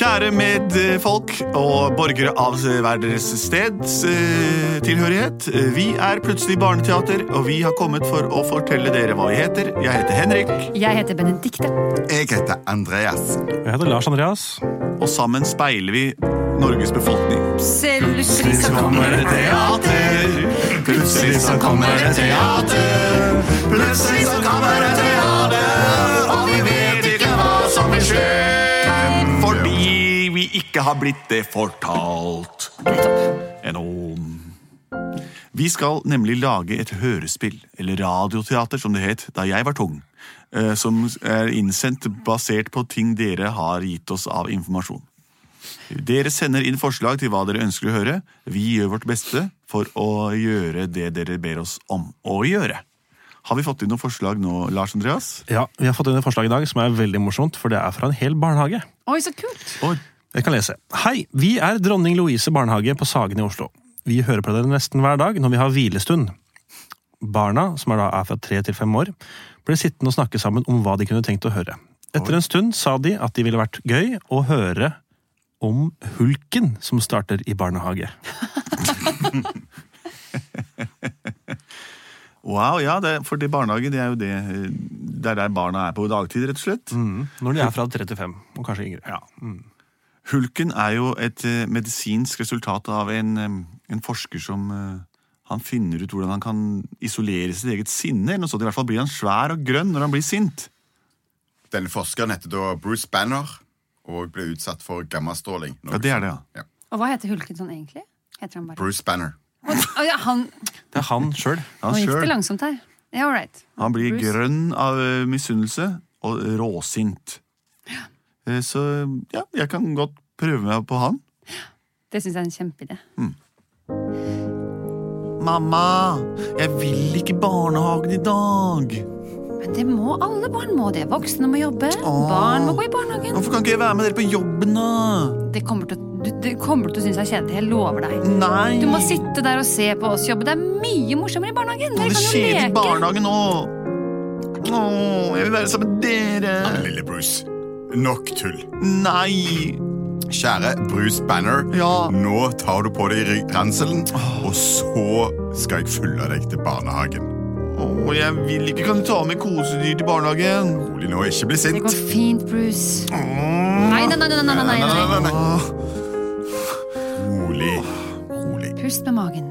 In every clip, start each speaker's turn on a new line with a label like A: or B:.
A: Kjære medfolk og borgere av hver deres steds eh, tilhørighet. Vi er Plutselig barneteater, og vi har kommet for å fortelle dere hva vi heter. Jeg heter Henrik,
B: Jeg heter Benedikte.
C: Jeg heter Andreas.
D: Jeg heter Lars Andreas.
A: og sammen speiler vi Norges befolkning.
B: Plutselig så
A: kommer det teater. Plutselig så kommer det teater. Plutselig så kommer det teater, ikke har blitt det fortalt. Ennå. Vi skal nemlig lage et hørespill, eller radioteater som det het da jeg var tung. eh, Som er innsendt basert på ting dere har gitt oss av informasjon. Dere sender inn forslag til hva dere ønsker å høre. Vi gjør vårt beste for å gjøre det dere ber oss om å gjøre. Har vi fått inn noen forslag nå, Lars Andreas?
D: Ja, Vi har fått inn et forslag i dag som er veldig morsomt, for det er fra en hel barnehage.
B: Oi, så kult.
A: Oi.
D: Jeg kan lese. Hei, vi er Dronning Louise barnehage på Sagen i Oslo. Vi hører på dere nesten hver dag når vi har hvilestund. Barna, som er da er fra tre til fem år, ble sittende og snakke sammen om hva de kunne tenkt å høre. Etter en stund sa de at det ville vært gøy å høre om hulken som starter i barnehage.
A: Wow, ja, det, for det barnehage det er jo det Det er der barna er på dagtid, rett og slett.
D: Når de er fra tre til fem, og kanskje yngre.
A: Hulken er jo et eh, medisinsk resultat av en, en forsker som eh, Han finner ut hvordan han kan isolere sitt eget sinne. eller noe sånt. I hvert fall blir han svær og grønn når han blir sint.
C: Denne forskeren heter da Bruce Banner og ble utsatt for gammastråling.
A: Ja, det er det, ja.
B: Og hva heter hulken sånn egentlig? Heter han bare
C: Bruce Banner.
B: Å, ja, han,
D: Det er han sjøl.
A: Han,
B: Nå gikk det langsomt her. Ja, all right.
A: han blir
B: Bruce.
A: grønn av eh, misunnelse og råsint. Eh, Så ja, jeg kan godt prøve meg på han.
B: Det syns jeg er en kjempeidé.
A: Mamma, jeg vil ikke barnehagen i dag.
B: Men det må alle barn må det. Voksne må jobbe.
A: Åh.
B: Barn må gå i barnehagen.
A: Hvorfor kan ikke jeg være med dere på jobben, da?
B: Det kommer til, du, det kommer til å synes jeg er kjedelig. Jeg lover deg.
A: Nei.
B: Du må sitte der og se på oss jobbe. Det er mye morsommere i barnehagen.
A: Det
B: Dere
A: er
B: kan jo
A: kjedelig i barnehagen nå. Åh, jeg vil være sammen med dere.
C: Lille Bruce, nok tull.
A: Nei.
C: Kjære Bruce Banner,
A: Ja.
C: nå tar du på deg ranselen, og så skal jeg følge deg til barnehagen.
A: Åh, jeg vil ikke. Kan du ta med kosedyr til barnehagen?
C: Rolig nå, ikke bli sint.
B: Det går fint, Bruce. Nei, nei, nei. nei, nei, nei, nei.
C: nei. Rolig. Rolig.
B: Pust med magen.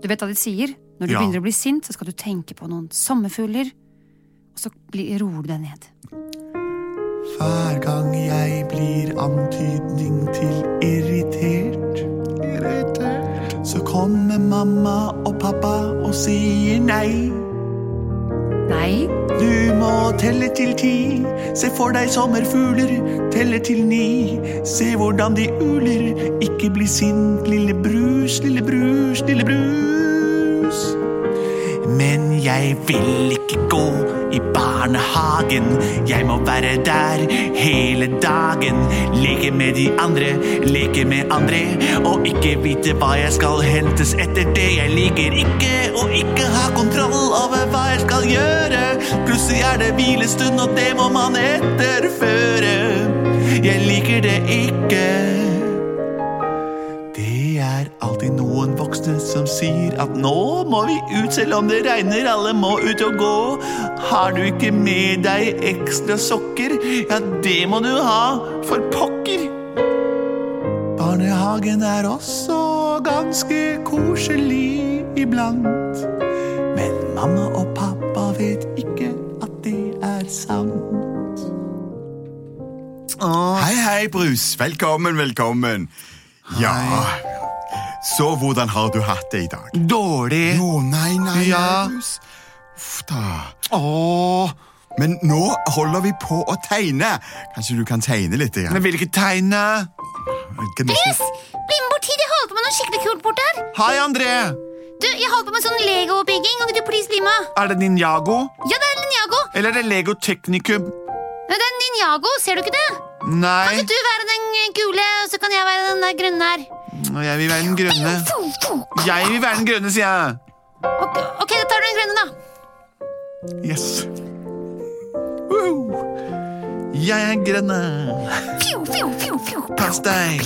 B: Du vet hva de sier? Når du
A: Ja.
B: begynner å bli sint, så skal du tenke på noen sommerfugler. Og så roer du deg ned.
A: Hver gang jeg blir antydning til irritert, Irritert. så kommer mamma og pappa og sier nei.
B: Nei,
A: Du må telle til ti, se for deg sommerfugler, telle til ni. Se hvordan de uler, ikke bli sint, lille brus, lille brus, lille brus. Men jeg vil ikke gå i barnehagen, jeg må være der hele dagen. Leke med de andre, leke med andre, og ikke vite hva jeg skal hentes etter det. Jeg liker ikke å ikke ha kontroll over hva jeg skal gjøre. Plutselig er det hvilestund, og det må man etterføre. Jeg liker det ikke. Alltid noen voksne som sier at nå må vi ut selv om det regner, alle må ut og gå. Har du ikke med deg ekstra sokker, ja det må du ha, for pokker. Barnehagen er også ganske koselig iblant. Men mamma og pappa vet ikke at det er sant. Åh,
C: Hei, hei, Brus. Velkommen, velkommen. Ja, så hvordan har du hatt det i dag?
A: dårlig.
C: Jo, nei, nei,
A: Ja.
C: Uff da.
A: Åh,
C: Men nå holder vi på å tegne. Kanskje du kan tegne litt?
A: men
C: Grann?
A: jeg ikke tegne.
C: Chris,
E: Bli med bort hit, jeg holder på med noe skikkelig kult bort her.
A: Hei, André.
E: Du, jeg holder på med sånn Lego-bygging. Kan ikke du please bli med?
A: Er det Ninjago?
E: Ja, det er Ninjago.
A: Eller er det Lego Technicum?
E: Men det er Ninjago, ser du ikke det?
A: Nei,
E: Kan ikke du være den gule, og så kan jeg være den der grønne her?
A: Jeg vil være den grønne. Jeg vil være den grønne, sier jeg.
E: Ok, ok, da tar du den grønne, da.
A: Yes. Woo. Jeg er grønne. Pass deg.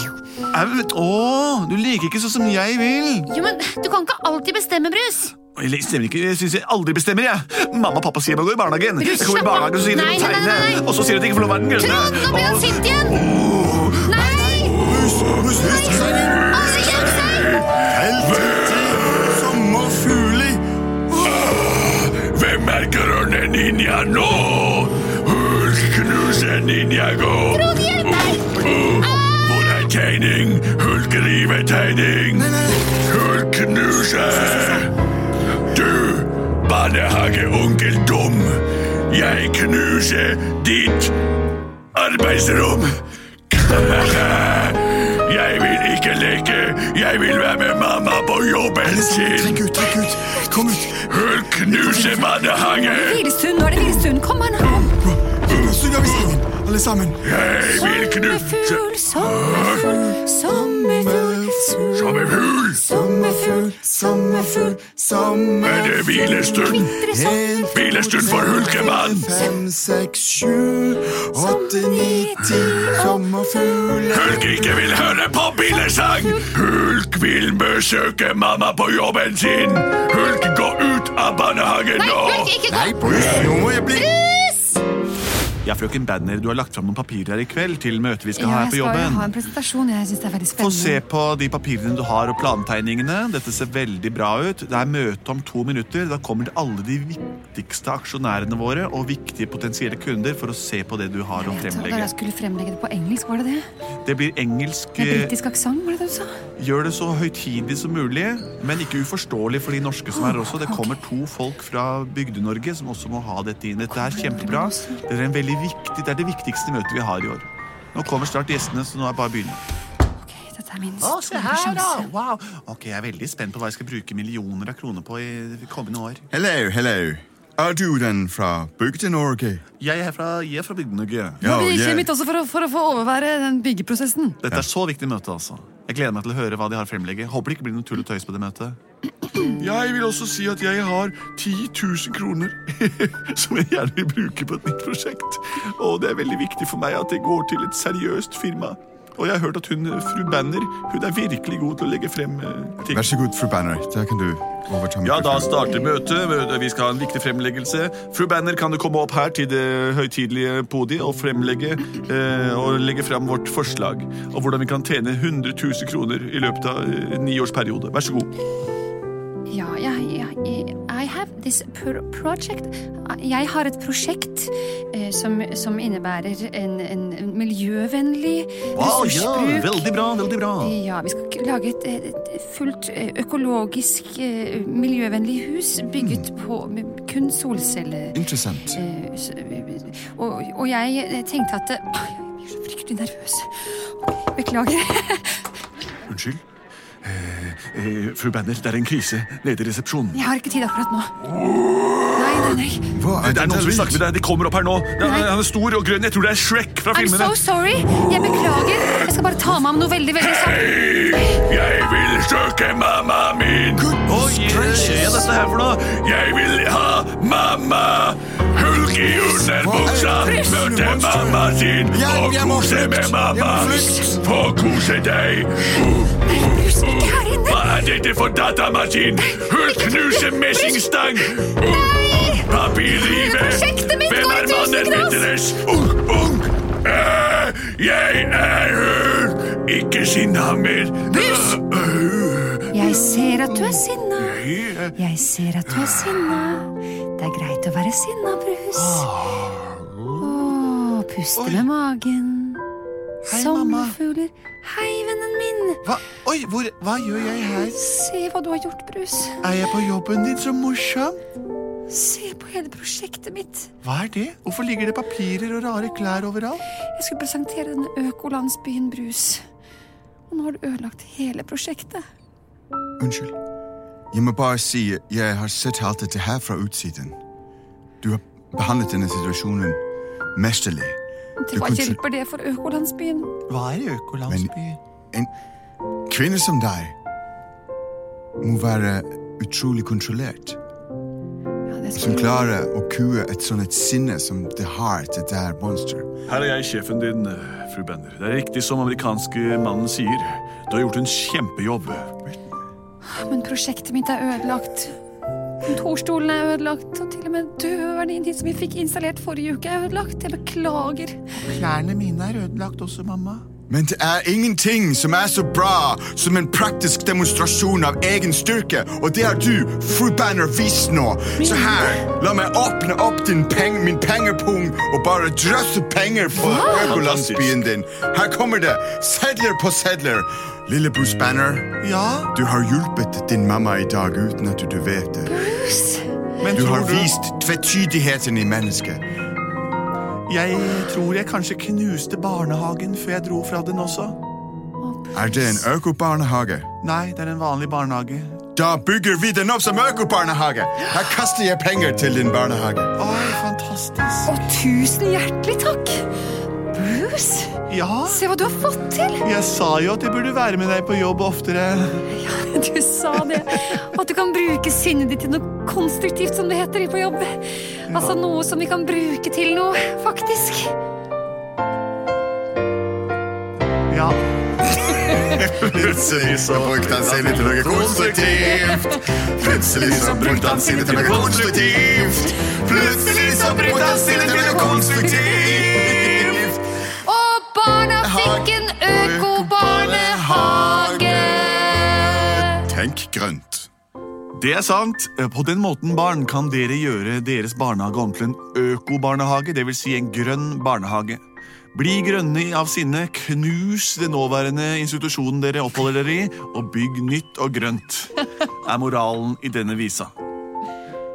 A: Au, å, du liker ikke sånn som jeg vil.
E: Jo, men du kan ikke alltid bestemme, Brus.
A: Jeg stemmer ikke, jeg synes jeg aldri bestemmer, jeg. Mamma og pappa sier jeg må gå i barnehagen.
E: Brus,
A: Jeg kommer i barnehagen, så sier de
E: Nei,
A: må
E: nei, nei,
A: tegne.
E: nei.
A: Og så sier de at jeg ikke får lov å være den grønne.
E: Trond, nå blir han
A: Og-
E: sint igjen. Nei!
C: Hus, hus, hus! Helt sommerfugler.
A: Hvem er grønne ninja nå? Hulkknuse ninjago.
E: Trond, hjelp meg!
A: Hvor er tegning? Hulkrivetegning. tegning. Hulkknuse. Du, barnehageonkel dum. Jeg knuser ditt arbeidsrom. Jeg vil ikke leke. Jeg vil være med mamma på.
C: Trekk ut, trekk ut. Kom ut.
A: Hør barnehage.
B: Hvilestund, nå er det hvilestund. Kom an, kom.
C: Så gjør vi sammen, alle sammen.
A: Jeg vil knuse
B: Sommerfugl, sommerfugl, sommerfugl.
A: Sommerfugl.
B: Sommerfugl, sommerfugl, sommer...
A: Er det hvilestund?
C: En,
A: Hvilestund for hulkemann.
C: fem, seks, sju, åtte, ni, ti. Sommerfugl.
A: Hulk ikke vil høre på billesang. Hulk vil besøke mamma på jobben sin. Hulk, gå ut av barnehagen
E: Nei,
A: nå.
E: Hulk, ikke gå!
C: Nei, nå må jeg bli
A: Ja, frøken Banner, du har lagt fram noen papirer her i kveld til møtet vi skal
B: Ja,
A: ha her på jobben.
B: Ja, jeg skal jo ha en presentasjon. Jeg synes det er veldig spennende.
A: Få se på de papirene du har og plantegningene. Dette ser veldig bra ut. Det er møte om to minutter. Da kommer alle de viktigste aksjonærene våre og viktige potensielle kunder for å se på det du har å fremlegge.
B: jeg skulle fremlegge det på engelsk, var det det?
A: Det blir engelsk.
B: Med britisk aksent, var det det du sa?
A: Gjør det så høytidig som mulig, men ikke uforståelig for de norske som er også. Det kommer to folk fra Bygde-Norge som også må ha dette inn. Dette er kjempebra. Det er, en veldig viktig, det er det viktigste møtet vi har i år. Nå kommer snart gjestene, så nå er det bare å
B: Ok, dette er min store sjanse.
A: Wow. Ok, Jeg er veldig spent på hva jeg skal bruke millioner av kroner på i kommende år.
C: Hello, hello. Er du den fra Bygde-Norge?
A: Jeg er fra, jeg er fra Bygde-Norge.
C: Ja,
B: Vi
C: yeah.
B: kommer hit også for å, for å få overvære den byggeprosessen.
A: Dette er så viktig møte, altså. Jeg gleder meg til å høre hva de har fremlegget. fremlegge. Håper det ikke blir noe tull og tøys på det møtet. Jeg vil også si at jeg har 10 000 kroner som jeg gjerne vil bruke på et nytt prosjekt. Og det er veldig viktig for meg at det går til et seriøst firma. Og jeg har hørt at hun, fru Banner hun er virkelig god til å legge frem eh, ting.
C: Vær så god, fru Banner. Da kan du overta
A: Ja, da starter møtet. Vi skal ha en viktig fremleggelse. Fru Banner, kan du komme opp her til det høytidelige podiet og fremlegge eh, og legge frem vårt forslag? Og hvordan vi kan tjene 100 000 kroner i løpet av eh, en niårsperiode. Vær så god.
B: Ja, jeg, jeg, I have this project. Jeg har et prosjekt eh, som, som innebærer en, en miljøvennlig ressursbruk.
A: veldig bra, veldig bra.
B: Ja, vi skal lage et, et fullt eh, økologisk, eh, miljøvennlig hus bygget på med kun solceller.
C: Interessant.
B: Eh, Og, og jeg eh, tenkte at eh, Jeg blir så fryktelig nervøs. Beklager.
A: Unnskyld. Eh, fru Banner, det er en krise nede i resepsjonen.
B: Jeg har ikke tid akkurat nå. Nei, nei, nei.
C: Hva
A: Det er noen som vil snakke med deg. De kommer opp her nå. Han er stor og grønn. Jeg tror det er Shrek fra
B: I'm
A: filmene.
B: so sorry. Jeg beklager. Jeg skal bare ta meg om noe veldig, veldig kjapt.
A: Jeg vil søke mamma min. Oi, hva er dette her for noe? Jeg vil ha mamma. Hulk i underbuksa. Møte mamma sin. Og kose med mamma. Få kose deg.
B: Brus, ikke her
A: er dette for datamaskin? Hun knuser messingstang.
B: Prosjektet mitt
A: Hvem er mannen deres? Ung, ung. Jeg er hun! Ikke sinna mer. Eh,
B: Jeg ser at du er sinna. Jeg ser at du er sinna. Det er greit å være sinna, Brus. Å, puste med magen. Sommerfugler. Hei, vennen min.
A: Hva, oi, hvor, hva gjør jeg her?
B: Se hva du har gjort, Brus.
A: Er jeg på jobben din så morsom?
B: Se på hele prosjektet mitt.
A: Hva er det? Hvorfor ligger det papirer og rare klær overalt?
B: Jeg skulle presentere denne økolandsbyen Brus. Og nå har du ødelagt hele prosjektet.
C: Unnskyld. Jeg må bare si jeg har sett alt dette her fra utsiden. Du har behandlet denne situasjonen mesterlig.
B: Til hva hjelper det for økolandsbyen?
A: Hva er økolandsby?
C: En kvinne som deg må være utrolig kontrollert.
B: Ja,
C: som klarer å kue et sånt et sinne som det har til det her monster.
A: Her er jeg sjefen din, eh, fru Bender. Det er riktig som amerikanske mannen sier. Du har gjort en kjempejobb.
B: Men prosjektet mitt er ødelagt. Kontorstolen er ødelagt, og til og med døren inn som vi fikk installert forrige uke, er ødelagt. Jeg beklager.
A: Klærne mine er ødelagt også, mamma.
C: Men det er ingenting som er så bra som en praktisk demonstrasjon av egen styrke, og det har du, fru Banner, vist nå. Så her, la meg åpne opp din peng, min pengepung og bare drøsse penger på økolandsbyen din. Her kommer det, sedler på sedler. Lille Bruce Banner,
A: Ja,
C: du har hjulpet din mamma i dag uten at du vet det.
A: men
C: Du
A: tror
C: har vist tvetydigheten i mennesket.
A: Jeg tror jeg kanskje knuste barnehagen før jeg dro fra den også.
C: Er det en økobarnehage?
A: Nei, det er en vanlig barnehage.
C: Da bygger vi den opp som økobarnehage. Her kaster jeg penger til din barnehage.
A: Oi, fantastisk.
B: Og tusen hjertelig takk! Bruce,
A: Ja,
B: se hva du har fått til!
A: jeg sa jo at jeg burde være med deg på jobb oftere.
B: Ja, Du sa det. At du kan bruke sinnet ditt til noe konstruktivt, som det heter på jobb. Altså noe som vi kan bruke til noe, faktisk.
A: Ja,
C: Plutselig så brukte han sinnet til noe konstruktivt. Plutselig så brukte han sinnet til noe konstruktivt. Plutselig så brukte han sinnet til noe konstruktivt.
B: Og barna fikk en økobarnehage!
C: Tenk grønt.
A: det er sant. På den måten, barn, kan dere gjøre deres barnehage om til en økobarnehage, det vil si en grønn barnehage. Bli grønne av sinne, knus den nåværende institusjonen dere oppholder dere i, og bygg nytt og grønt, er moralen i denne visa.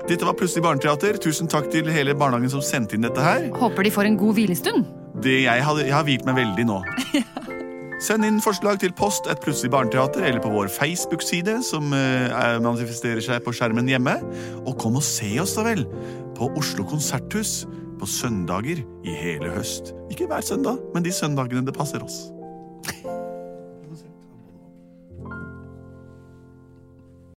A: Dette var Plutselig barneteater. Tusen takk til hele barnehagen som sendte inn dette her.
B: Håper de får en god hvilestund.
A: Det jeg, hadde, jeg har hvilt meg veldig nå. Send inn forslag til post et plutselig barneteater eller på vår Facebook-side, som er- manifesterer seg på skjermen hjemme. Og kom og se oss, da vel, på Oslo Konserthus på søndager i hele høst. Ikke hver søndag, men de søndagene det passer oss.